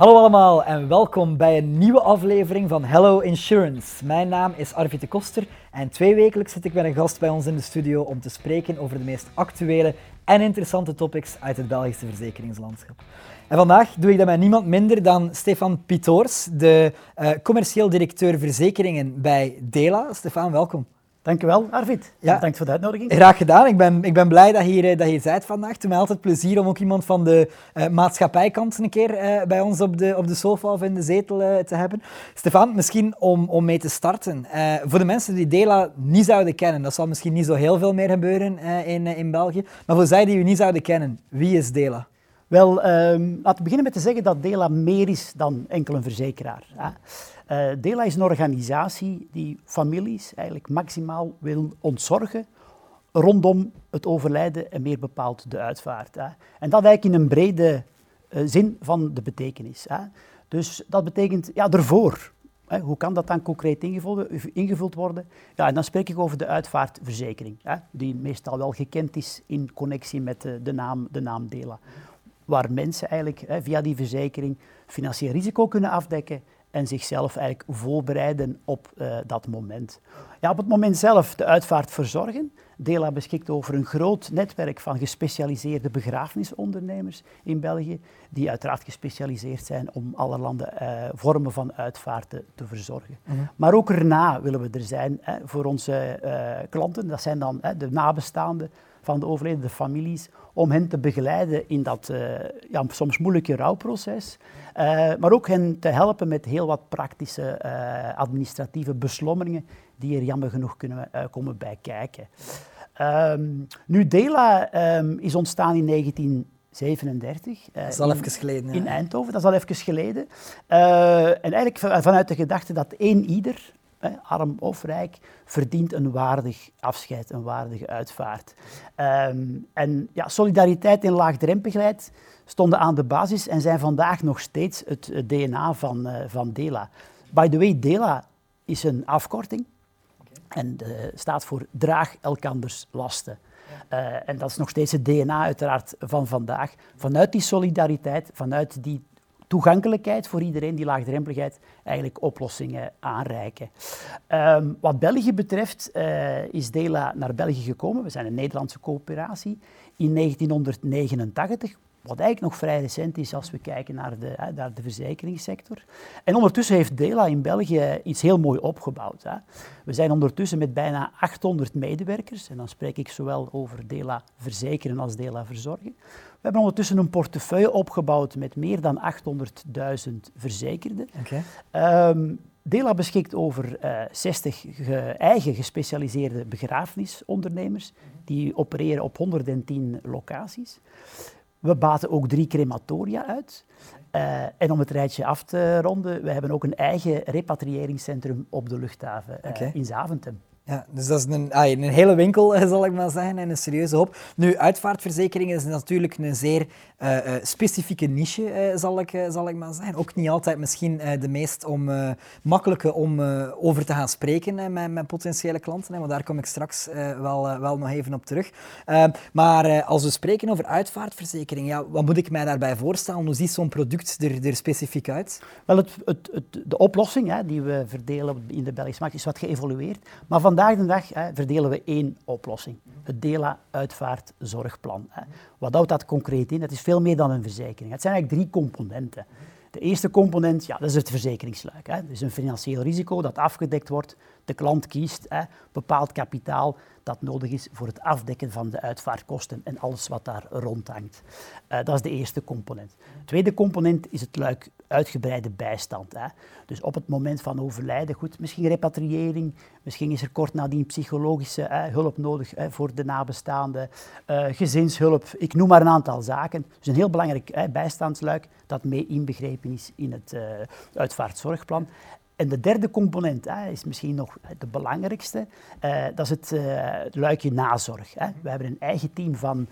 Hallo allemaal en welkom bij een nieuwe aflevering van Hello Insurance. Mijn naam is Arvid de Koster en twee wekelijks zit ik met een gast bij ons in de studio om te spreken over de meest actuele en interessante topics uit het Belgische verzekeringslandschap. En vandaag doe ik dat met niemand minder dan Stefan Pitoors, de uh, commercieel directeur verzekeringen bij Dela. Stefan, welkom. Dankjewel, Arvid. Ja. Bedankt voor de uitnodiging. Graag gedaan. Ik ben, ik ben blij dat je, hier, dat je hier bent vandaag. Het doet mij altijd plezier om ook iemand van de uh, maatschappijkant een keer uh, bij ons op de, op de sofa of in de zetel uh, te hebben. Stefan, misschien om, om mee te starten. voor de mensen die Dela niet zouden kennen, dat zal misschien niet zo heel veel meer gebeuren in, in België, maar voor zij die u niet zouden kennen, wie is Dela? Wel, um, laten we beginnen met te zeggen dat Dela meer is dan enkel een verzekeraar. Hè. Uh, Dela is een organisatie die families eigenlijk maximaal wil ontzorgen rondom het overlijden en meer bepaald de uitvaart. Hè. En dat eigenlijk in een brede uh, zin van de betekenis. Hè. Dus dat betekent, ja, ervoor. Hè. Hoe kan dat dan concreet ingevuld, worden? Ja, en dan spreek ik over de uitvaartverzekering, die meestal wel gekend is in connectie met de, de naam, de naam Dela. Waar mensen eigenlijk via die verzekering financieel risico kunnen afdekken en zichzelf eigenlijk voorbereiden op uh, dat moment. Ja, op het moment zelf de uitvaart verzorgen. Dela beschikt over een groot netwerk van gespecialiseerde begrafenisondernemers in België, die uiteraard gespecialiseerd zijn om allerlei uh, vormen van uitvaarten te verzorgen. Mm -hmm. Maar ook erna willen we er zijn hè, voor onze uh, klanten. Dat zijn dan hè, de nabestaanden van de overledene families, om hen te begeleiden in dat uh, ja, soms moeilijke rouwproces. Uh, maar ook hen te helpen met heel wat praktische uh, administratieve beslommeringen die er jammer genoeg kunnen komen bij kijken. Um, nu, Dela um, is ontstaan in 1937. Uh, dat is al even geleden. In Eindhoven, dat is al even geleden. En eigenlijk vanuit de gedachte dat één ieder, arm of rijk, verdient een waardig afscheid, een waardige uitvaart. Um, en ja, solidariteit en laagdrempeligheid stonden aan de basis en zijn vandaag nog steeds het, DNA van, uh, van DELA. By the way, DELA is een afkorting okay. en uh, staat voor draag elkanders lasten. Uh, en dat is nog steeds het DNA uiteraard van vandaag. Vanuit die solidariteit, vanuit die toegankelijkheid voor iedereen, die laagdrempeligheid, eigenlijk oplossingen aanreiken. Um, wat België betreft uh, is Dela naar België gekomen. We zijn een Nederlandse coöperatie in 1989. Wat eigenlijk nog vrij recent is als we kijken naar de, naar de verzekeringssector. En ondertussen heeft Dela in België iets heel mooi opgebouwd. Hè. We zijn ondertussen met bijna 800 medewerkers, en dan spreek ik zowel over Dela verzekeren als Dela verzorgen. We hebben ondertussen een portefeuille opgebouwd met meer dan 800.000 verzekerden. Okay. Um, Dela beschikt over uh, 60 ge eigen gespecialiseerde begrafenisondernemers die opereren op 110 locaties. We baten ook drie crematoria uit. Uh, en om het rijtje af te ronden, we hebben ook een eigen repatriëringscentrum op de luchthaven okay. in Zaventem. Ja, dus dat is een, ah, een hele winkel, zal ik maar zeggen, en een serieuze hoop. Nu, uitvaartverzekeringen is natuurlijk een zeer uh, uh, specifieke niche, uh, zal, ik, zal ik maar zeggen. Ook niet altijd misschien de meest om, makkelijke om over te gaan spreken met, met potentiële klanten, maar daar kom ik straks wel, wel nog even op terug. maar als we spreken over uitvaartverzekering, ja, wat moet ik mij daarbij voorstellen? Hoe ziet zo'n product er, er specifiek uit? Wel, het, het, het, de oplossing hè, die we verdelen in de Belgische markt is wat geëvolueerd, maar vandaag de dag hè, verdelen we één oplossing. Het DELA uitvaartzorgplan. Hè. Wat houdt dat concreet in? Het is veel meer dan een verzekering. Het zijn eigenlijk drie componenten. De eerste component, ja, dat is het verzekeringsluik. Hè. Dus een financieel risico dat afgedekt wordt. De klant kiest hè, bepaald kapitaal dat nodig is voor het afdekken van de uitvaartkosten en alles wat daar rondhangt. Uh, dat is de eerste component. De tweede component is het luik uitgebreide bijstand. Hè. Dus op het moment van overlijden, goed, misschien repatriëring, misschien is er kort nadien psychologische hulp nodig hè, voor de nabestaanden, uh, gezinshulp, ik noem maar een aantal zaken. Dus een heel belangrijk bijstandsluik dat mee inbegrepen is in het uh, uitvaartzorgplan. En de derde component hè, is misschien nog de belangrijkste. Uh, dat is het, luikje nazorg. Hè. We hebben een eigen team van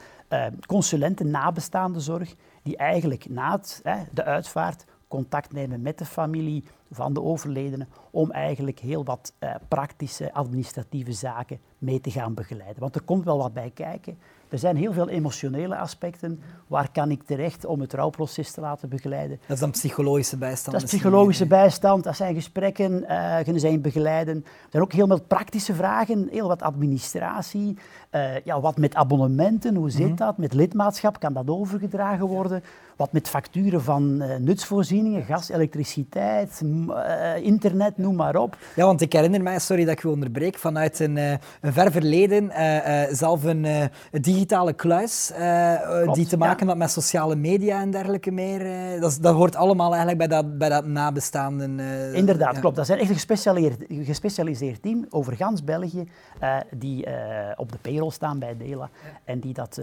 consulenten nabestaande zorg die eigenlijk na het, hè, de uitvaart contact nemen met de familie van de overledene om eigenlijk heel wat praktische administratieve zaken mee te gaan begeleiden. Want er komt wel wat bij kijken. Er zijn heel veel emotionele aspecten. Waar kan ik terecht om het rouwproces te laten begeleiden? Dat is dan psychologische bijstand? Dat is psychologische bijstand, dat zijn gesprekken, uh, kunnen zijn begeleiden. Er zijn ook heel veel praktische vragen, heel wat administratie. Uh, ja, wat met abonnementen, hoe zit mhm. dat? Met lidmaatschap, kan dat overgedragen worden? Wat met facturen van uh, nutsvoorzieningen, gas, elektriciteit, internet, noem maar op. Ja, want ik herinner mij, sorry dat ik u onderbreek, vanuit een, een ver verleden zelf een digitale kluis die te maken had met sociale media en dergelijke meer. dat, dat hoort allemaal eigenlijk bij dat, bij dat nabestaanden. Inderdaad, klopt. Dat is echt een gespecialiseerd, gespecialiseerd team over gans België die op de payroll staan bij Dela en die dat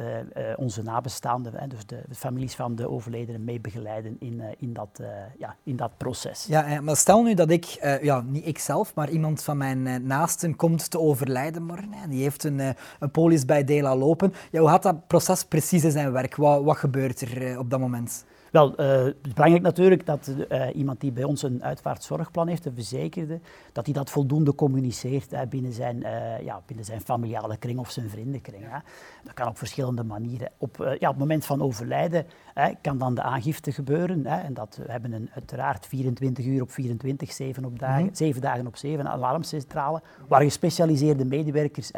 onze nabestaanden, dus de, families van de overledenen, mee begeleiden in, in, dat, ja, in dat proces. Ja, maar stel nu dat ik, ja, niet ik zelf, maar iemand van mijn naasten komt te overlijden Die heeft een, een polis bij Dela lopen. Hoe gaat dat proces precies in zijn werk? Wat, wat gebeurt er op dat moment? Wel, uh, het is belangrijk natuurlijk dat uh, iemand die bij ons een uitvaartzorgplan heeft, een verzekerde, dat hij dat voldoende communiceert hè, binnen, zijn, uh, ja, binnen zijn familiale kring of zijn vriendenkring. Hè. Dat kan op verschillende manieren. Op, ja, op het moment van overlijden hè, kan dan de aangifte gebeuren. Hè, en dat, we hebben een, uiteraard 24 uur op 24, 7, op dagen, mm -hmm. 7 dagen op 7 alarmcentrale, waar gespecialiseerde medewerkers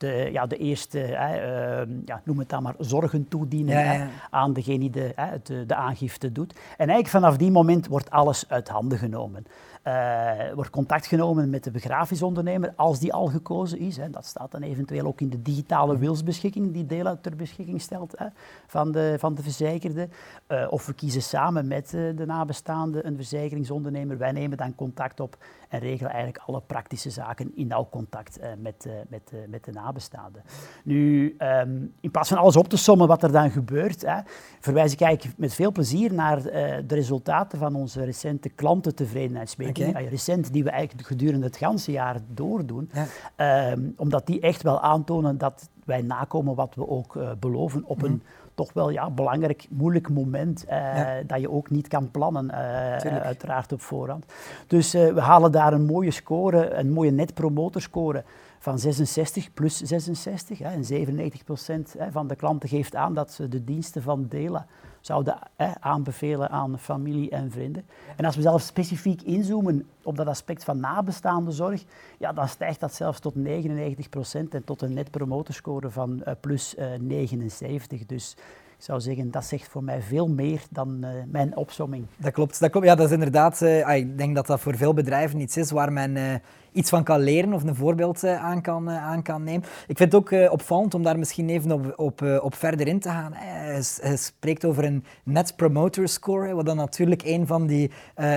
de, ja, de eerste, hè, uh, ja, noem het dan maar, zorgen toedienen ja, ja. aan degene die de, hè, de, de, aangifte doet. En eigenlijk vanaf die moment wordt alles uit handen genomen. Uh, wordt contact genomen met de begrafenisondernemer als die al gekozen is. Hè. Dat staat dan eventueel ook in de digitale wilsbeschikking die Dela ter beschikking stelt hè, van, de, van de verzekerde. Uh, of we kiezen samen met uh, de nabestaande een verzekeringsondernemer. Wij nemen dan contact op en regelen eigenlijk alle praktische zaken in nauw contact met, met, met de nabestaande. Nu, um, in plaats van alles op te sommen wat er dan gebeurt, hè, verwijs ik eigenlijk met veel plezier naar de resultaten van onze recente klantentevredenheidsmeting okay. recent, die we eigenlijk gedurende het ganse jaar doordoen. Ja. Um, omdat die echt wel aantonen dat wij nakomen wat we ook uh, beloven op een mhm. toch wel ja, belangrijk, moeilijk moment uh, ja. dat je ook niet kan plannen, uh, uiteraard op voorhand. Dus we halen daar een mooie score, een mooie net promoter score van 66 plus 66. Hè, en 97 procent van de klanten geeft aan dat ze de diensten van Dela zouden aanbevelen aan familie en vrienden. En als we zelf specifiek inzoomen op dat aspect van nabestaande zorg, ja, dan stijgt dat zelfs tot 99 procent en tot een net promoterscore van uh, plus uh, eh, 79. Dus ik zou zeggen, dat zegt voor mij veel meer dan uh, mijn opsomming. Dat klopt, dat klopt. Ja, dat is inderdaad, uh, ik denk dat dat voor veel bedrijven iets is waar men iets van kan leren of een voorbeeld aan, kan, aan kan nemen. Ik vind het ook opvallend om daar misschien even op, op, op verder in te gaan. Hij, spreekt over een Net Promoter Score, wat dan natuurlijk een van die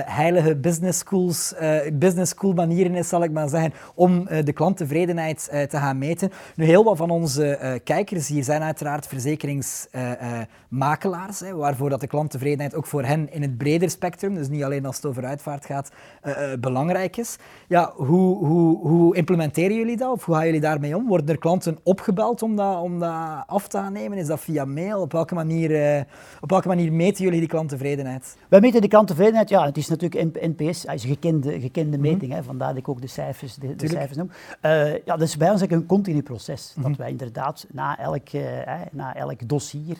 heilige business, schools, business school manieren is, zal ik maar zeggen, om de klanttevredenheid te gaan meten. Nu, heel wat van onze kijkers hier zijn uiteraard verzekerings makelaars, hè, waarvoor dat de klanttevredenheid ook voor hen in het breder spectrum, dus niet alleen als het over uitvaart gaat, belangrijk is. Ja, hoe, hoe, hoe implementeren jullie dat of hoe gaan jullie daarmee om? Worden er klanten opgebeld om dat, om dat af te nemen? Is dat via mail? Op welke manier, uh, op welke manier meten jullie die klanttevredenheid? Wij meten die klanttevredenheid, ja, het is natuurlijk NPS, is een gekende, gekende mhm. meting, hè, vandaar dat ik ook de cijfers, de, de cijfers noem. ja, dus bij ons is een continu proces, mm -hmm. dat wij inderdaad na elk, na elk dossier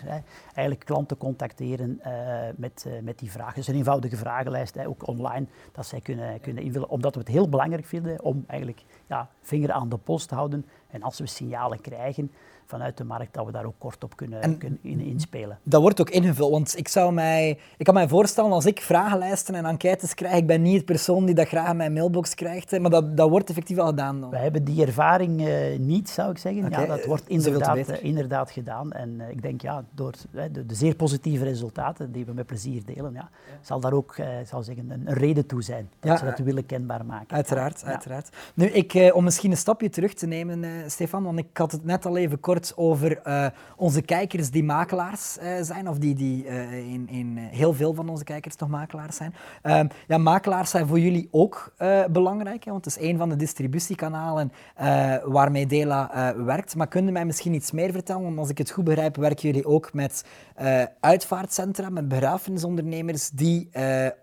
eigenlijk klanten contacteren uh, met, uh, met die vragen. Dus een eenvoudige vragenlijst, hè, ook online, dat zij kunnen, kunnen invullen. Omdat we het heel belangrijk vinden om eigenlijk ja, vinger aan de post te houden. En als we signalen krijgen, vanuit de markt, dat we daar ook kort op kunnen, kunnen inspelen. Dat wordt ook ingevuld, want ik, zou mij, ik kan mij voorstellen als ik vragenlijsten en enquêtes krijg, ik ben niet de persoon die dat graag in mijn mailbox krijgt, maar dat, dat wordt effectief al gedaan. Dan. We hebben die ervaring uh, niet, zou ik zeggen. Okay. Ja, dat wordt inderdaad, uh, inderdaad gedaan. En uh, ik denk, ja, door de, de, zeer positieve resultaten die we met plezier delen, ja, ja. zal daar ook zal zeggen, een, een, reden toe zijn dat ja, ze dat willen kenbaar maken. Uiteraard, uiteraard. Nu, ik, om misschien een stapje terug te nemen, Stefan, want ik had het net al even kort over uh, onze kijkers die makelaars uh, zijn, of die, die uh, in, in heel veel van onze kijkers toch makelaars zijn. Ehm, ja, makelaars zijn voor jullie ook belangrijk, hè, want het is een van de distributiekanalen waarmee Dela werkt. Maar kunnen mij misschien iets meer vertellen? Want als ik het goed begrijp, werken jullie ook met uitvaartcentra, met begrafenisondernemers die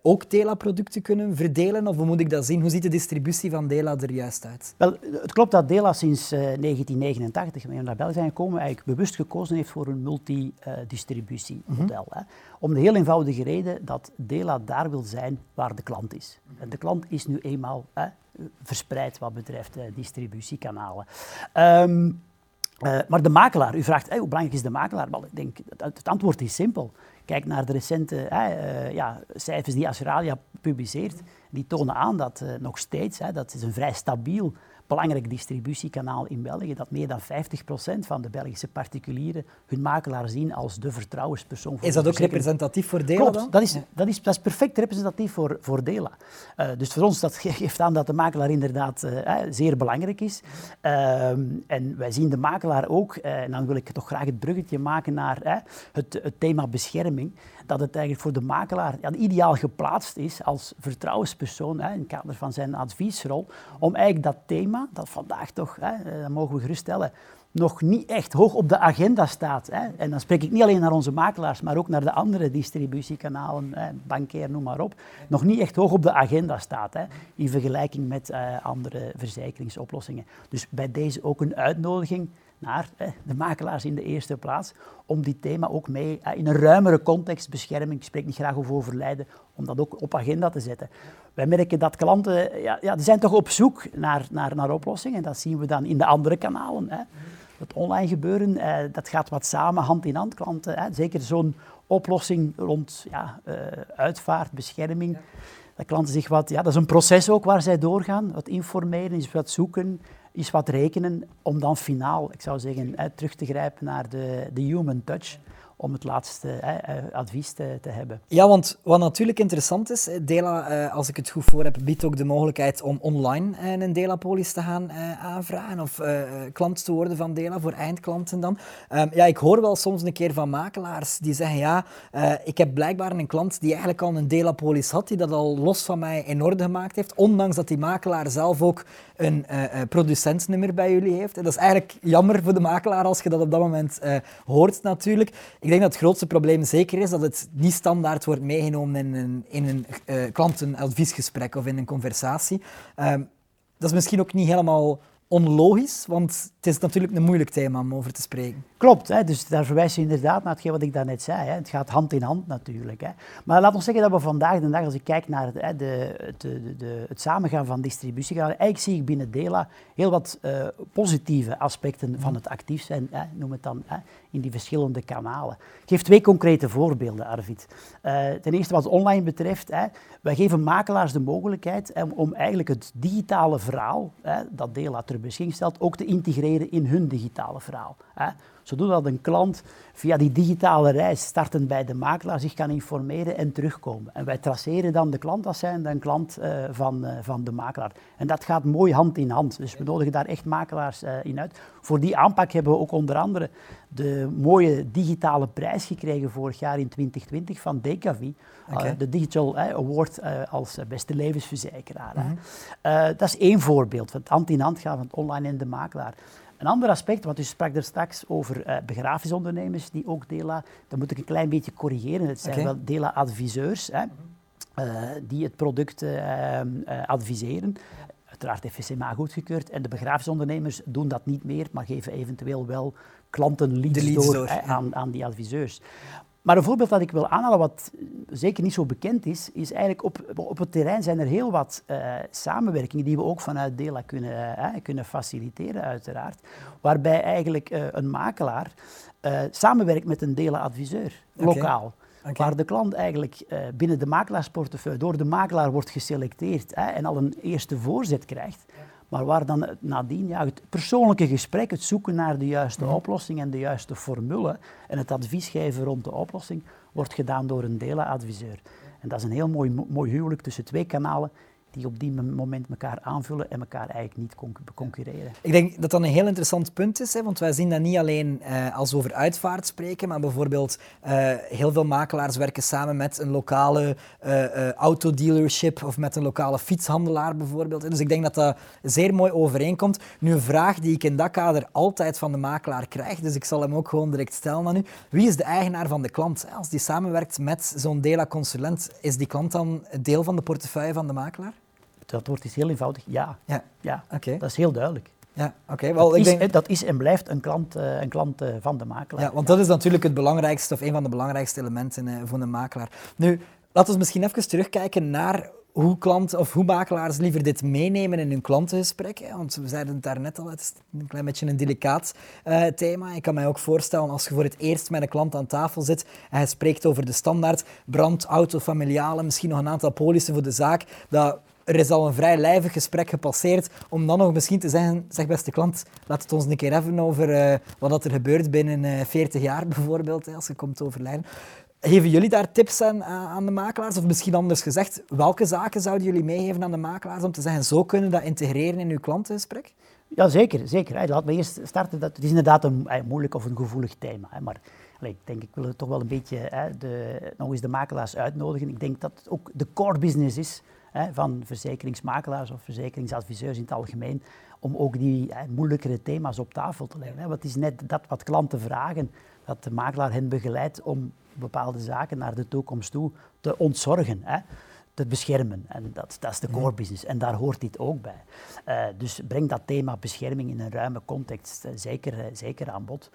ook Dela-producten kunnen verdelen? Of hoe moet ik dat zien? Hoe ziet de distributie van Dela er juist uit? Wel, het klopt dat Dela sinds 1989, wanneer we naar België zijn gekomen, eigenlijk bewust gekozen heeft voor een multidistributiemodel. Mm Om de heel eenvoudige reden dat Dela daar wil zijn waar de klant is. En de klant is nu eenmaal verspreid wat betreft distributiekanalen. Um, uh, maar de makelaar, u vraagt hoe belangrijk is de makelaar? Wel, ik denk, het, het, antwoord is simpel. Kijk naar de recente uh, ja, cijfers die Australia publiceert. Die tonen aan dat uh, nog steeds, dat is een vrij stabiel belangrijk distributiekanaal in België, dat meer dan 50% van de Belgische particulieren hun makelaar zien als de vertrouwenspersoon. Voor is dat ook representatief voor Dela Klopt, dan? Dat, is, dat, is, dat is perfect representatief voor, voor Dela. Uh, dus voor ons dat geeft aan dat de makelaar inderdaad uh, zeer belangrijk is. Uh, en wij zien de makelaar ook, eh, en dan wil ik toch graag het bruggetje maken naar het, het thema bescherming dat het eigenlijk voor de makelaar ja, ideaal geplaatst is als vertrouwenspersoon hè, in het kader van zijn adviesrol, om eigenlijk dat thema, dat vandaag toch, hè, eh, dat mogen we geruststellen, nog niet echt hoog op de agenda staat. Hè. En dan spreek ik niet alleen naar onze makelaars, maar ook naar de andere distributiekanalen, hè, bankair, noem maar op, nog niet echt hoog op de agenda staat, hè, in vergelijking met uh, andere verzekeringsoplossingen. Dus bij deze ook een uitnodiging naar de makelaars in de eerste plaats, om dit thema ook mee in een ruimere context, bescherming, ik spreek niet graag over overlijden, om dat ook op agenda te zetten. Wij merken dat klanten, ja, ja, die zijn toch op zoek naar, naar, naar oplossingen en dat zien we dan in de andere kanalen. Hè. Het online gebeuren, eh, dat gaat wat samen, hand in hand. Klanten, hè. zeker zo'n oplossing rond ja, uh, uitvaart, bescherming. Dat klanten zich wat, ja, dat is een proces ook waar zij doorgaan. Wat informeren, is wat zoeken, is wat rekenen om dan finaal, ik zou zeggen, terug te grijpen naar de, de human touch om het laatste advies te, te, hebben. Ja, want wat natuurlijk interessant is, Dela, eh, als ik het goed voor heb, biedt ook de mogelijkheid om online eh, een Dela-polis te gaan eh, aanvragen of klant te worden van Dela voor eindklanten dan. Ehm, ja, ik hoor wel soms een keer van makelaars die zeggen, ja, ik heb blijkbaar een klant die eigenlijk al een Dela-polis had, die dat al los van mij in orde gemaakt heeft, ondanks dat die makelaar zelf ook een producentnummer bij jullie heeft. En dat is eigenlijk jammer voor de makelaar als je dat op dat moment hoort natuurlijk denk dat het grootste probleem zeker is dat het niet standaard wordt meegenomen in een, in een uh, klantenadviesgesprek of in een conversatie. Ehm, dat is misschien ook niet helemaal onlogisch, want het is natuurlijk een moeilijk thema om over te spreken. Klopt, hè, dus daar verwijs je inderdaad naar hetgeen wat ik daarnet zei. Hè. Het gaat hand in hand natuurlijk. Hè. Maar laat ons zeggen dat we vandaag de dag, als ik kijk naar hè, de, de, de, het samengaan van distributie, eigenlijk zie ik binnen Dela heel wat uh, positieve aspecten van het actief zijn, hè, noem het dan, hè, in die verschillende kanalen. Ik geef twee concrete voorbeelden, Arvid. Uh, ten eerste wat online betreft, hè, wij geven makelaars de mogelijkheid om, om eigenlijk het digitale verhaal hè, dat Dela ter beschikking stelt, ook te integreren in hun digitale verhaal. Hè zodat een klant via die digitale reis startend bij de makelaar zich kan informeren en terugkomen. En wij traceren dan de klant als zijnde een klant uh, van, uh, van de makelaar. En dat gaat mooi hand in hand. Dus we nodigen daar echt makelaars uh, in uit. Voor die aanpak hebben we ook onder andere de mooie digitale prijs gekregen vorig jaar in 2020 van Decavi. Okay. de Digital Award als beste levensverzekeraar. Mm -hmm. dat is één voorbeeld van het hand in hand gaan van het online en de makelaar. Een ander aspect, want u sprak er straks over uh, begrafenisondernemers die ook Dela, dat moet ik een klein beetje corrigeren. Het zijn wel Dela-adviseurs hè, uh, die het product uh, adviseren. Uiteraard FCMA goedgekeurd en de begrafenisondernemers doen dat niet meer, maar geven eventueel wel klantenleads leads door, door hè, aan, aan die adviseurs. Maar een voorbeeld dat ik wil aanhalen, wat zeker niet zo bekend is, is eigenlijk op, op het terrein zijn er heel wat uh, samenwerkingen die we ook vanuit Dela kunnen, uh, kunnen faciliteren, uiteraard. Waarbij eigenlijk uh, een makelaar samenwerkt met een Dela-adviseur, okay. lokaal. Okay. Waar de klant eigenlijk binnen de makelaarsportefeuille door de makelaar wordt geselecteerd en al een eerste voorzet krijgt. Maar waar dan nadien ja, het persoonlijke gesprek, het zoeken naar de juiste mhm. oplossing en de juiste formule en het advies geven rond de oplossing, wordt gedaan door een delenadviseur. En dat is een heel mooi, mooi huwelijk tussen twee kanalen die op die moment elkaar aanvullen en elkaar eigenlijk niet concurreren. Ik denk dat dat een heel interessant punt is, hè, want wij zien dat niet alleen uh, als we over uitvaart spreken, maar bijvoorbeeld uh, heel veel makelaars werken samen met een lokale uh, autodealership of met een lokale fietshandelaar bijvoorbeeld. Dus ik denk dat dat zeer mooi overeenkomt. Nu een vraag die ik in dat kader altijd van de makelaar krijg, dus ik zal hem ook gewoon direct stellen aan u. Wie is de eigenaar van de klant? Als die samenwerkt met zo'n Dela-consulent, is die klant dan deel van de portefeuille van de makelaar? Het antwoord is heel eenvoudig, ja. Ja, ja. oké. Dat is heel duidelijk. Ja, oké. Wel, dat, ik is, denk... dat is en blijft een klant, uh, een klant uh, van de makelaar. Ja, want dat is natuurlijk het belangrijkste, of een van de belangrijkste elementen uh, voor een makelaar. Nu, laten we misschien even terugkijken naar hoe klanten of hoe makelaars liever dit meenemen in hun klantengesprek. Want we zeiden het daarnet al, het is een klein beetje een delicaat uh, thema. Ik kan mij ook voorstellen als je voor het eerst met een klant aan tafel zit en hij spreekt over de standaard brand, auto, familiale, misschien nog een aantal polissen voor de zaak, dat er is al een vrij lijvig gesprek gepasseerd om dan nog misschien te zeggen, zeg beste klant, laat het ons een keer hebben over uh, wat er gebeurt binnen uh, 40 jaar bijvoorbeeld, als je komt overlijden. Geven jullie daar tips aan, aan de makelaars? Of misschien anders gezegd, welke zaken zouden jullie meegeven aan de makelaars om te zeggen, zo kunnen dat integreren in uw klantengesprek? Ja, zeker. zeker. Laten we eerst starten. Dat, het is inderdaad een, een moeilijk of een gevoelig thema. Maar ik denk, ik wil toch wel een beetje de, nog eens de makelaars uitnodigen. Ik denk dat het ook de core business is hè, van verzekeringsmakelaars of verzekeringsadviseurs in het algemeen, om ook die hè, moeilijkere thema's op tafel te leggen. Hè. Want het is net dat wat klanten vragen, dat de makelaar hen begeleidt om bepaalde zaken naar de toekomst toe te ontzorgen. Hè te beschermen. En dat, dat is de core business. En daar hoort dit ook bij. Uh, dus breng dat thema bescherming in een ruime context uh, zeker, uh, zeker aan bod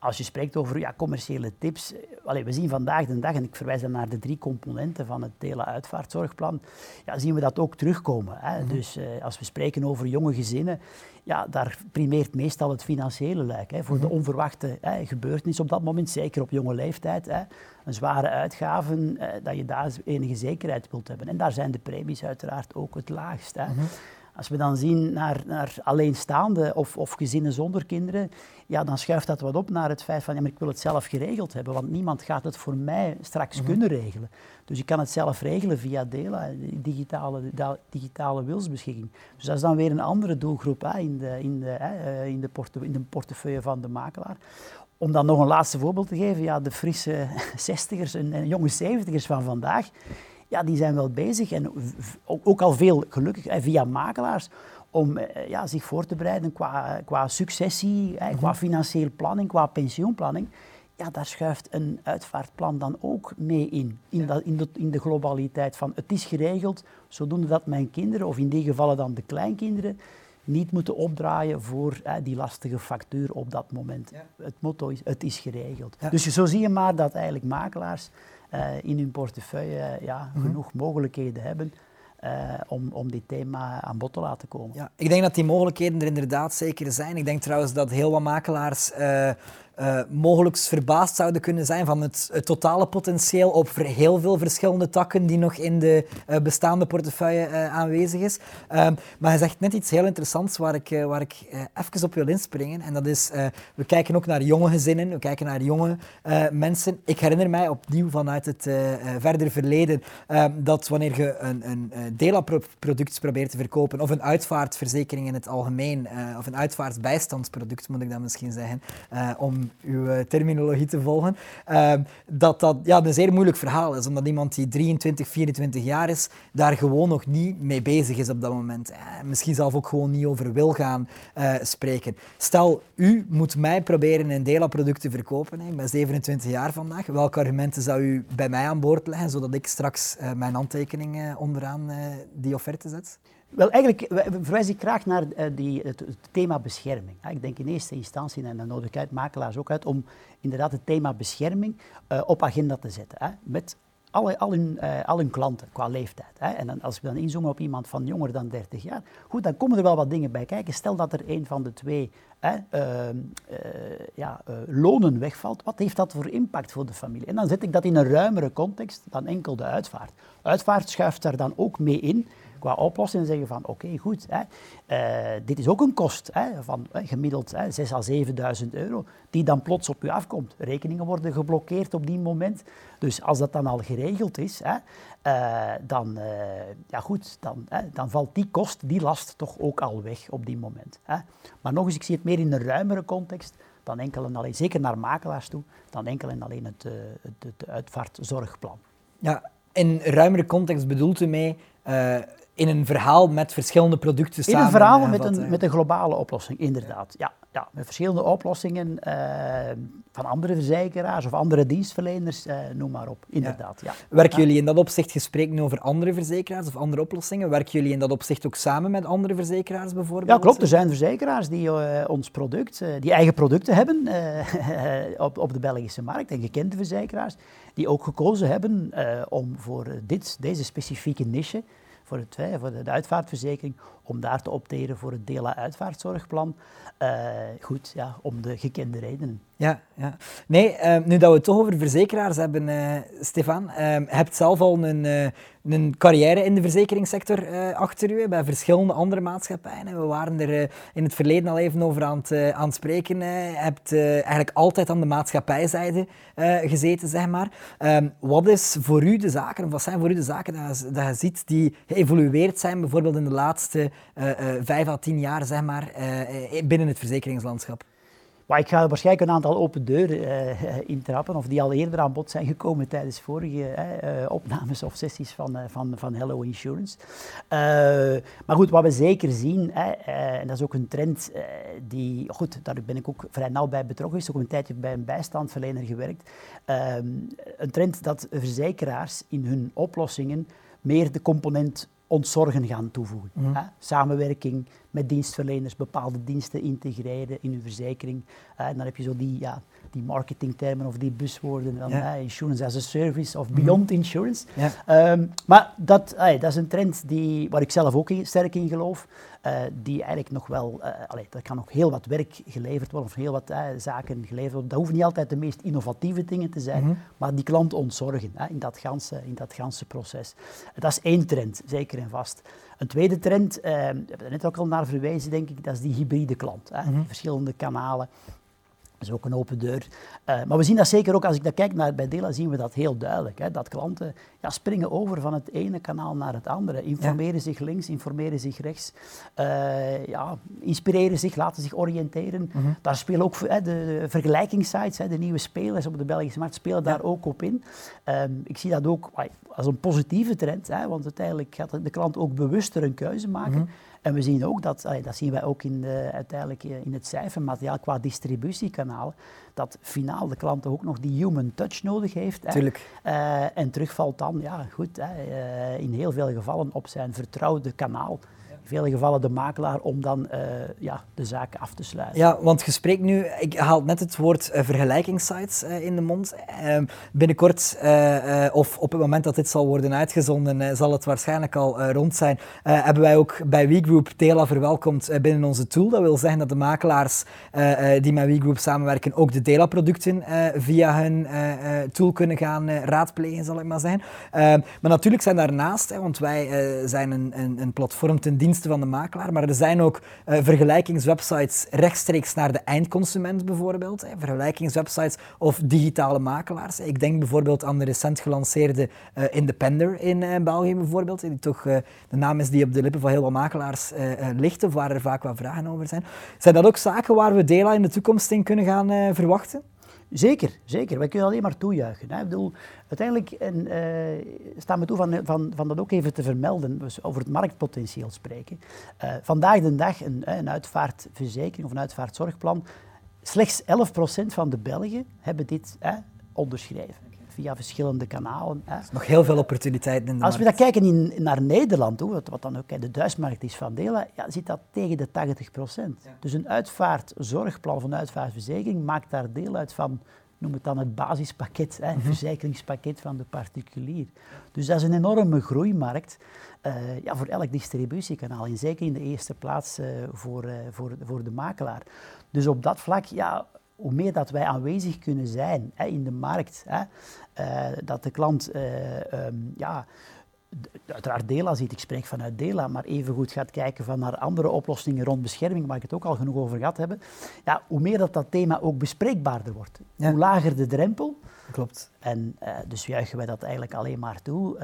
als je spreekt over ja, commerciële tips, allez, we zien vandaag de dag, en ik verwijs dan naar de drie componenten van het hele uitvaartzorgplan, ja, zien we dat ook terugkomen. Hè. Mhm. Dus eh, als we spreken over jonge gezinnen, ja, daar primeert meestal het financiële luik. Hè, voor de mhm. onverwachte hè, gebeurtenis op dat moment, zeker op jonge leeftijd. Hè, een zware uitgaven, eh, dat je daar enige zekerheid wilt hebben. En daar zijn de premies uiteraard ook het laagst. Hè. Mhm. Als we dan zien naar, naar alleenstaande of, of gezinnen zonder kinderen, ja, dan schuift dat wat op naar het feit van ja, maar ik wil het zelf geregeld hebben, want niemand gaat het voor mij straks mhm. kunnen regelen. Dus ik kan het zelf regelen via Dela, digitale, digitale wilsbeschikking. Dus dat is dan weer een andere doelgroep hè, in, de, in, de, hè, in, de porte, in de portefeuille van de makelaar. Om dan nog een laatste voorbeeld te geven, ja, de frisse 60ers en, en jonge 70ers van vandaag, ja, die zijn wel bezig en ook al veel gelukkig via makelaars om eh, ja, zich voor te bereiden qua, qua successie, qua mhm. financiële planning, qua pensioenplanning. Ja, daar schuift een uitvaartplan dan ook mee in. In, dat, in, de, in de globaliteit van het is geregeld, zodoende dat mijn kinderen, of in die gevallen dan de kleinkinderen, niet moeten opdraaien voor die lastige factuur op dat moment. Het motto is, het is geregeld. Dus zo zie je maar dat eigenlijk makelaars in hun portefeuille ja, mhm. genoeg mogelijkheden hebben uh, om, om dit thema aan bod te laten komen. Ja, ik denk dat die mogelijkheden er inderdaad zeker zijn. Ik denk trouwens dat heel wat makelaars uh, uh, mogelijk verbaasd zouden kunnen zijn van het, totale potentieel op heel veel verschillende takken die nog in de uh, bestaande portefeuille uh, aanwezig is. Ehm, maar hij zegt net iets heel interessants waar ik, waar ik even op wil inspringen. En dat is, we kijken ook naar jonge gezinnen, we kijken naar jonge mensen. Ik herinner mij opnieuw vanuit het verdere verleden ehm, dat wanneer je een, een DELA-product probeert te verkopen, of een uitvaartverzekering in het algemeen, of een uitvaartbijstandsproduct moet ik dan misschien zeggen, om uw eh, terminologie te volgen, ehm, dat dat ja, een zeer moeilijk verhaal is. Omdat iemand die 23, 24 jaar is, daar gewoon nog niet mee bezig is op dat moment. Eh, misschien zelf ook gewoon niet over wil gaan uh, spreken. Stel, u moet mij proberen een Dela-product te verkopen. Hè. Ik ben 27 jaar vandaag. Welke argumenten zou u bij mij aan boord leggen, zodat ik straks mijn handtekening onderaan die offerte zet? Wel, eigenlijk verwijs ik graag naar uh, die, het, thema bescherming. Ik denk in eerste instantie, en dan nodig ik makelaars ook uit, om inderdaad het thema bescherming uh, op agenda te zetten. Met alle, al, hun, uh, al hun klanten qua leeftijd. Hè. En dan, als we dan inzoomen op iemand van jonger dan 30 jaar, goed, dan komen er wel wat dingen bij kijken. Stel dat er een van de twee hè, ehm, ja, lonen wegvalt, wat heeft dat voor impact voor de familie? En dan zet ik dat in een ruimere context dan enkel de uitvaart. Uitvaart schuift daar dan ook mee in qua oplossing en zeggen van oké, goed, hè, uh, dit is ook een kost hè, van hè, gemiddeld 6.000 à 7.000 euro, die dan plots op u afkomt. Rekeningen worden geblokkeerd op die moment. Dus als dat dan al geregeld is, hè, uh, dan, ja goed, dan, dan valt die kost, die last toch ook al weg op die moment. Hè. Maar nog eens, ik zie het meer in een ruimere context dan enkel en alleen, zeker naar makelaars toe, dan enkel en alleen het, het, het uitvaartzorgplan. Ja, in ruimere context bedoelt u mee in een verhaal met verschillende producten samen. In een verhaal met een, met een globale oplossing, inderdaad. Ja. ja, met verschillende oplossingen eh, van andere verzekeraars of andere dienstverleners, uh, noem maar op. Inderdaad, ja. Werken jullie in dat opzicht, gesprek nu over andere verzekeraars of andere oplossingen, werken jullie in dat opzicht ook samen met andere verzekeraars bijvoorbeeld? Ja, klopt. Er zijn verzekeraars die ons product, die eigen producten hebben op, op de Belgische markt en gekende verzekeraars, die ook gekozen hebben om voor dit, deze specifieke niche voor, het, voor de, uitvaartverzekering, om daar te opteren voor het DELA uitvaartzorgplan. Uh, goed, ja, om de gekende redenen. Ja, ja. Nee, uh, nu dat we het toch over verzekeraars hebben, uh, Stefan, uh, hebt zelf al een, een carrière in de verzekeringssector achter u, bij verschillende andere maatschappijen. We waren er in het verleden al even over aan het, aan het spreken. Je hebt eigenlijk altijd aan de maatschappijzijde gezeten, zeg maar. Ehm, wat is voor u de zaken, wat zijn voor u de zaken dat je, dat je ziet die geëvolueerd zijn, bijvoorbeeld in de laatste vijf à tien jaar, zeg maar, binnen het verzekeringslandschap? Maar ik ga waarschijnlijk een aantal open deuren intrappen, of die al eerder aan bod zijn gekomen tijdens vorige opnames of sessies van, van, van Hello Insurance. maar goed, wat we zeker zien, en dat is ook een trend die, goed, daar ben ik ook vrij nauw bij betrokken geweest, ook een tijdje bij een bijstandverlener gewerkt. Ehm, een trend dat verzekeraars in hun oplossingen meer de component ontzorgen gaan toevoegen. Mhm. Samenwerking met dienstverleners, bepaalde diensten integreren in uw verzekering. en dan heb je zo die, ja, die marketingtermen of die buswoorden van insurance as a service of mhm. beyond insurance. Ehm, maar dat, dat is een trend die, waar ik zelf ook sterk in geloof. Uh, die eigenlijk nog wel, allee, er kan nog heel wat werk geleverd worden of heel wat zaken geleverd worden. Dat hoeven niet altijd de meest innovatieve dingen te zijn, mhm. maar die klant ontzorgen in, dat ganse, in dat ganse proces. dat is één trend, zeker en vast. Een tweede trend, we hebben er net ook al naar verwijzen, denk ik, dat is die hybride klant. Mhm. Verschillende kanalen, dat is ook een open deur. Uh, maar we zien dat zeker ook, als ik dat kijk naar bij Dela, zien we dat heel duidelijk. Hè, dat klanten ja, springen over van het ene kanaal naar het andere. Informeren zich links, informeren zich rechts. Uh, ja, inspireren zich, laten zich oriënteren. Mm -hmm. Daar spelen ook hè, de, vergelijkingssites, hè, de nieuwe spelers op de Belgische markt, spelen daar ook op in. Um, ik zie dat ook als een positieve trend, hè, want uiteindelijk gaat de klant ook bewuster een keuze maken. Mm -hmm. En we zien ook, dat, dat zien wij ook in de, uiteindelijk eh, in het cijfermateriaal qua distributiekanaal, dat finaal de klant ook nog die human touch nodig heeft. Tuurlijk. Uh, en terugvalt dan, ja goed, hè, uh, in heel veel gevallen op zijn vertrouwde kanaal vele gevallen de makelaar om dan uh, ja, de zaak af te sluiten. Ja, want je spreekt nu, ik haal net het woord uh, vergelijkingssites uh, in de mond. Ehm, binnenkort, of op het moment dat dit zal worden uitgezonden, zal het waarschijnlijk al rond zijn. hebben wij ook bij WeGroup Tela verwelkomd binnen onze tool. Dat wil zeggen dat de makelaars die met WeGroup samenwerken ook de Tela-producten via hun tool kunnen gaan raadplegen, zal ik maar zeggen. Ehm, maar natuurlijk zijn daarnaast, want wij zijn een, een, een platform ten dienste van de makelaar, maar er zijn ook uh, vergelijkingswebsites rechtstreeks naar de eindconsument bijvoorbeeld. Hè, vergelijkingswebsites of digitale makelaars. Ik denk bijvoorbeeld aan de recent gelanceerde uh, Independer in uh, België bijvoorbeeld, die toch de naam is die op de lippen van heel wat makelaars ligt of waar er vaak wat vragen over zijn. Zijn dat ook zaken waar we Dela in de toekomst in kunnen gaan verwachten? Zeker, zeker. Wij kunnen alleen maar toejuichen. Hè. Ik bedoel, uiteindelijk en, uh, staan we toe van, van, van dat ook even te vermelden, dus over het marktpotentieel spreken. Uh, vandaag de dag een, een uitvaartverzekering of een uitvaartzorgplan, slechts 11% van de Belgen hebben dit onderschreven via verschillende kanalen. Hè. Nog heel veel opportuniteiten in de Als we dan kijken in, naar Nederland, wat, wat dan ook de Duitsmarkt is van Dela, ja, zit dat tegen de 80 procent. Dus een uitvaartzorgplan of een uitvaartverzekering maakt daar deel uit van, noem het dan het basispakket, hè, mhm. verzekeringspakket van de particulier. Dus dat is een enorme groeimarkt uh, ja, voor elk distributiekanaal en zeker in de eerste plaats uh, voor, uh, voor, voor de makelaar. Dus op dat vlak, ja, hoe meer dat wij aanwezig kunnen zijn hè, in de markt, hè, uh, dat de klant uh, um, ja, uiteraard Dela ziet, ik spreek vanuit Dela, maar even goed gaat kijken van naar andere oplossingen rond bescherming, waar ik het ook al genoeg over gehad hebben, ja, hoe meer dat dat thema ook bespreekbaarder wordt. Hoe lager de drempel. Klopt. En uh, dus juichen wij dat eigenlijk alleen maar toe. Uh,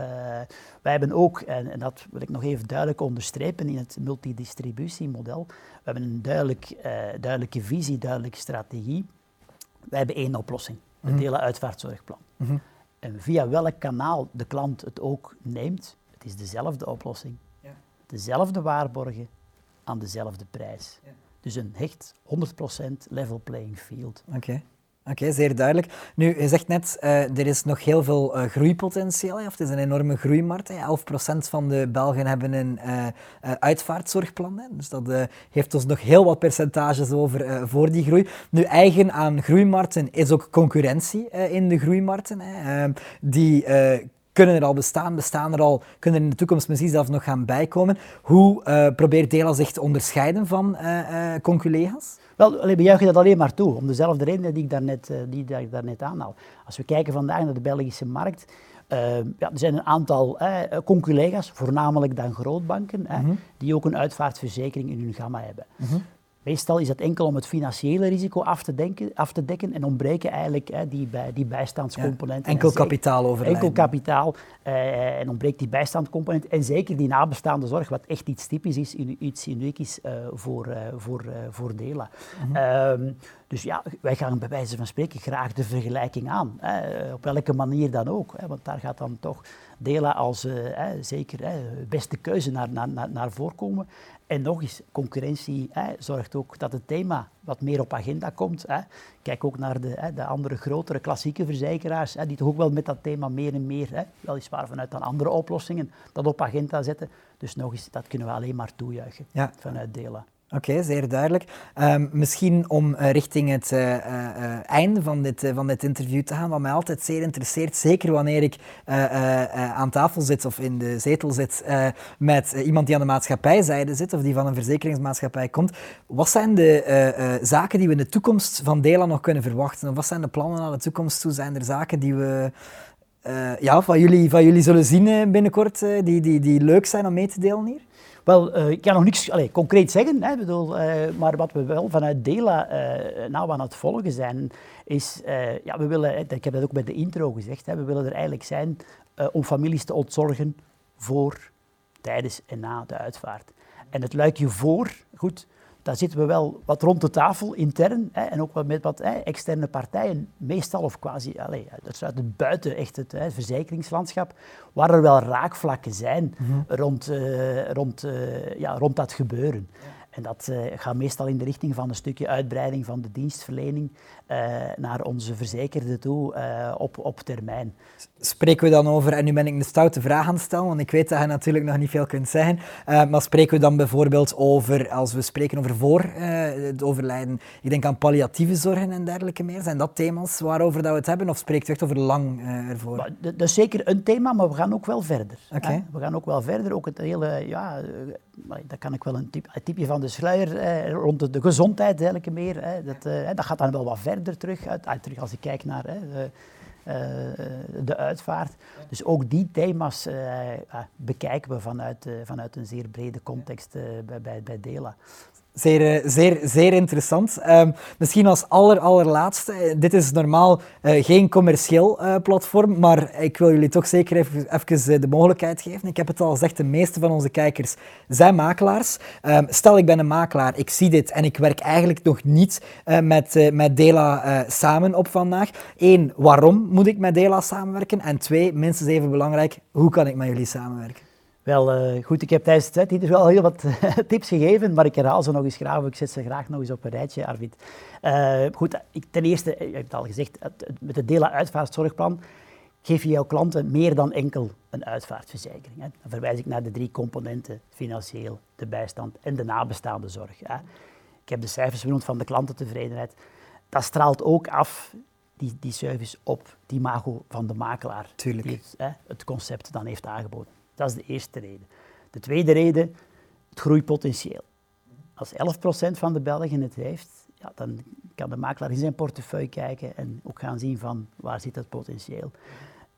wij hebben ook, en, en, dat wil ik nog even duidelijk onderstrepen in het multidistributiemodel, we hebben een duidelijk, uh, duidelijke visie, duidelijke strategie. Wij hebben één oplossing, het mm -hmm. hele uitvaartzorgplan. Mm -hmm. En via welk kanaal de klant het ook neemt, het is dezelfde oplossing, ja. dezelfde waarborgen aan dezelfde prijs. Ja. Dus een hecht 100% level playing field. Oké. Oké, zeer duidelijk. Nu, je zegt net, uh, er is nog heel veel uh, groeipotentieel. Of het is een enorme groeimarkt. Hè. 11% van de Belgen hebben een uh, uitvaartzorgplan. Hè. Dus dat heeft ons nog heel wat percentages over voor die groei. Nu, eigen aan groeimarkten is ook concurrentie in de groeimarkten. Hè. Ehm, die kunnen er al bestaan, bestaan er al, kunnen er in de toekomst misschien zelfs nog gaan bijkomen. Hoe probeert Dela zich te onderscheiden van conculega's? Wel, we juichen dat alleen maar toe, om dezelfde reden die ik daarnet, uh, die, die ik daarnet aanhaal. Als we kijken vandaag naar de Belgische markt, uh, ja, er zijn een aantal uh, conculega's, voornamelijk dan grootbanken, mm -hmm. die ook een uitvaartverzekering in hun gamma hebben. Mm -hmm. Meestal is dat enkel om het financiële risico af te, denken, af te dekken en ontbreken eigenlijk hè, die, bij, die bijstandscomponent. enkel kapitaal overlijden. Enkel kapitaal eh, en ontbreekt die bijstandscomponent en zeker die nabestaande zorg, wat echt iets typisch is, iets uniek is uh, voor, uh, voor, uh, voor Dela. Mm -hmm. um, dus ja, wij gaan bij wijze van spreken graag de vergelijking aan, hè, op welke manier dan ook, hè, want daar gaat dan toch Dela als zeker beste keuze naar, naar, naar voorkomen. En nog eens, concurrentie hè, zorgt ook dat het thema wat meer op agenda komt. Hè. Kijk ook naar de, hè, de andere grotere klassieke verzekeraars, hè, die toch ook wel met dat thema meer en meer, hè, weliswaar vanuit dan andere oplossingen, dat op agenda zetten. Dus nog eens, dat kunnen we alleen maar toejuichen ja. vanuit Dela. Oké, zeer duidelijk. Um, misschien om uh, richting het uh, uh, einde van dit, van dit interview te gaan, wat mij altijd zeer interesseert, zeker wanneer ik aan tafel zit of in de zetel zit met iemand die aan de maatschappijzijde zit of die van een verzekeringsmaatschappij komt. Wat zijn de zaken die we in de toekomst van Dela nog kunnen verwachten? Of wat zijn de plannen naar de toekomst toe? Zijn er zaken die we ja, van, jullie, van jullie zullen zien binnenkort, die, die, die leuk zijn om mee te delen hier? Wel, uh, ik kan nog niks allez, concreet zeggen, hè, bedoel, uh, maar wat we wel vanuit Dela uh, nou aan het volgen zijn, is, ja, we willen, ik heb dat ook bij de intro gezegd, hè, we willen er eigenlijk zijn om families te ontzorgen voor, tijdens en na de uitvaart. En het luikje voor, goed, daar zitten we wel wat rond de tafel intern hè, en ook wat met wat hè, externe partijen, meestal of quasi, allez, dat sluit het buiten echt het hè, verzekeringslandschap, waar er wel raakvlakken zijn mm -hmm. rond, uh, rond, uh, ja, rond dat gebeuren. Ja. En dat uh, gaat meestal in de richting van een stukje uitbreiding van de dienstverlening naar onze verzekerden toe uh, op, op termijn. Spreken we dan over, en nu ben ik een stoute vraag aan het stellen, want ik weet dat je natuurlijk nog niet veel kunt zeggen, maar spreken we dan bijvoorbeeld over, als we spreken over voor het overlijden, ik denk aan palliatieve zorgen en dergelijke meer, zijn dat thema's waarover dat we het hebben, of spreekt u echt over lang ervoor? Maar, dat is zeker een thema, maar we gaan ook wel verder. Okay. We gaan ook wel verder, ook het hele, ja, dat kan ik wel een, type, een typje van de sluier eh, rond de, gezondheid eigenlijk meer. Hè. Dat, eh, dat gaat dan wel wat verder terug, uit, uit terug als ik kijk naar de, uh, de uitvaart. Dus ook die thema's bekijken we vanuit, vanuit een zeer brede context bij, bij, bij Dela. Zeer, eh, zeer, zeer interessant. Um, misschien als aller, allerlaatste. Eh, dit is normaal uh, geen commercieel platform, maar ik wil jullie toch zeker even, even de mogelijkheid geven. Ik heb het al gezegd, de meeste van onze kijkers zijn makelaars. Um, stel, ik ben een makelaar, ik zie dit en ik werk eigenlijk nog niet met, met Dela samen op vandaag. Eén, waarom moet ik met Dela samenwerken? En twee, minstens even belangrijk, hoe kan ik met jullie samenwerken? Wel, uh, goed, ik heb tijdens het hier wel heel wat tips gegeven, maar ik herhaal ze nog eens graag, ik zet ze graag nog eens op een rijtje, Arvid. Uh, goed, ik, ten eerste, je hebt het al gezegd, met het Dela uitvaartzorgplan geef je jouw klanten meer dan enkel een uitvaartverzekering. Hè. Dan verwijs ik naar de drie componenten, financieel, de bijstand en de nabestaande zorg. Hè. Ik heb de cijfers genoemd van de klantentevredenheid. Dat straalt ook af, die, die service, op die mago van de makelaar. Tuurlijk. Die het, hè, het concept dan heeft aangeboden. Dat is de eerste reden. De tweede reden, het groeipotentieel. Als 11% van de Belgen het heeft, ja, dan kan de makelaar in zijn portefeuille kijken en ook gaan zien van waar zit het potentieel.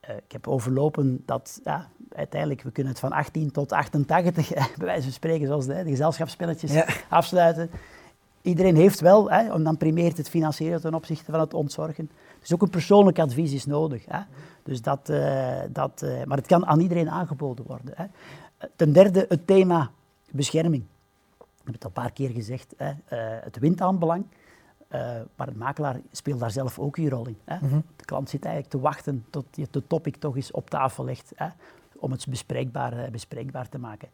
Uh, ik heb overlopen dat ja, uiteindelijk, we kunnen het van 18 tot 88, bij wijze van spreken, zoals de, de gezelschapsspelletjes, ja. afsluiten. Iedereen heeft wel, hè, en dan primeert het financieren ten opzichte van het ontzorgen. Dus ook een persoonlijk advies is nodig. Hè. Dus dat, uh, dat, uh, maar het kan aan iedereen aangeboden worden. Hè. Ten derde, het thema bescherming. Ik heb het al een paar keer gezegd. Hè. Uh, het wint aan belang. maar de makelaar speelt daar zelf ook een rol in. Hè. Mm -hmm. De klant zit eigenlijk te wachten tot je de topic toch eens op tafel legt. Hè. om het bespreekbaar, bespreekbaar te maken.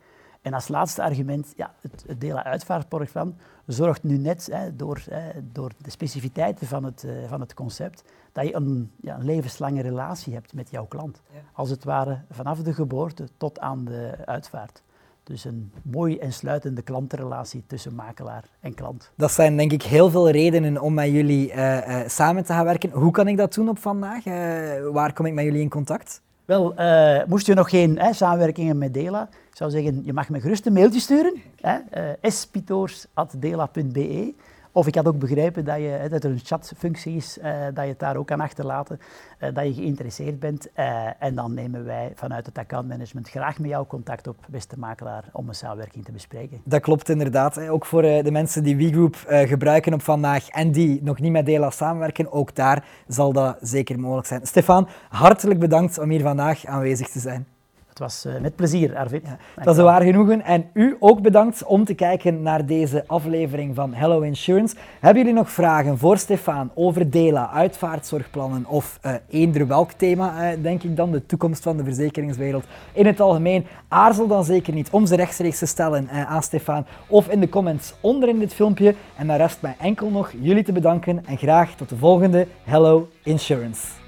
En als laatste argument, ja, het, het Dela-uitvaartprogramma zorgt nu net hè, door, hè, door de specificiteiten van het, uh, van het concept dat je een, ja, een levenslange relatie hebt met jouw klant. Als het ware vanaf de geboorte tot aan de uitvaart. Dus een mooie en sluitende klantenrelatie tussen makelaar en klant. Dat zijn denk ik heel veel redenen om met jullie uh, uh, samen te gaan werken. Hoe kan ik dat doen op vandaag? waar kom ik met jullie in contact? Wel, moest je nog geen hè, samenwerkingen met Dela, ik zou zeggen, je mag me gerust een mailtje sturen. Hè, spitoors.dela.be of ik had ook begrepen dat, je, dat er een chatfunctie is, uh, dat je het daar ook kan achterlaten, uh, dat je geïnteresseerd bent. Uh, en dan nemen wij vanuit het accountmanagement graag met jou contact op, beste makelaar, om een samenwerking te bespreken. Dat klopt inderdaad. Ook voor de mensen die WeGroup gebruiken op vandaag en die nog niet met Dela samenwerken, ook daar zal dat zeker mogelijk zijn. Stefan, hartelijk bedankt om hier vandaag aanwezig te zijn. Het was uh, met plezier, Arvid. Ja, dat is waar genoegen. En u ook bedankt om te kijken naar deze aflevering van Hello Insurance. Hebben jullie nog vragen voor Stefan over Dela, uitvaartzorgplannen of uh, eender welk thema, uh, denk ik dan, de toekomst van de verzekeringswereld in het algemeen? Aarzel dan zeker niet om ze rechtstreeks te stellen aan Stefan of in de comments onder in dit filmpje. En dan rest mij enkel nog jullie te bedanken en graag tot de volgende Hello Insurance.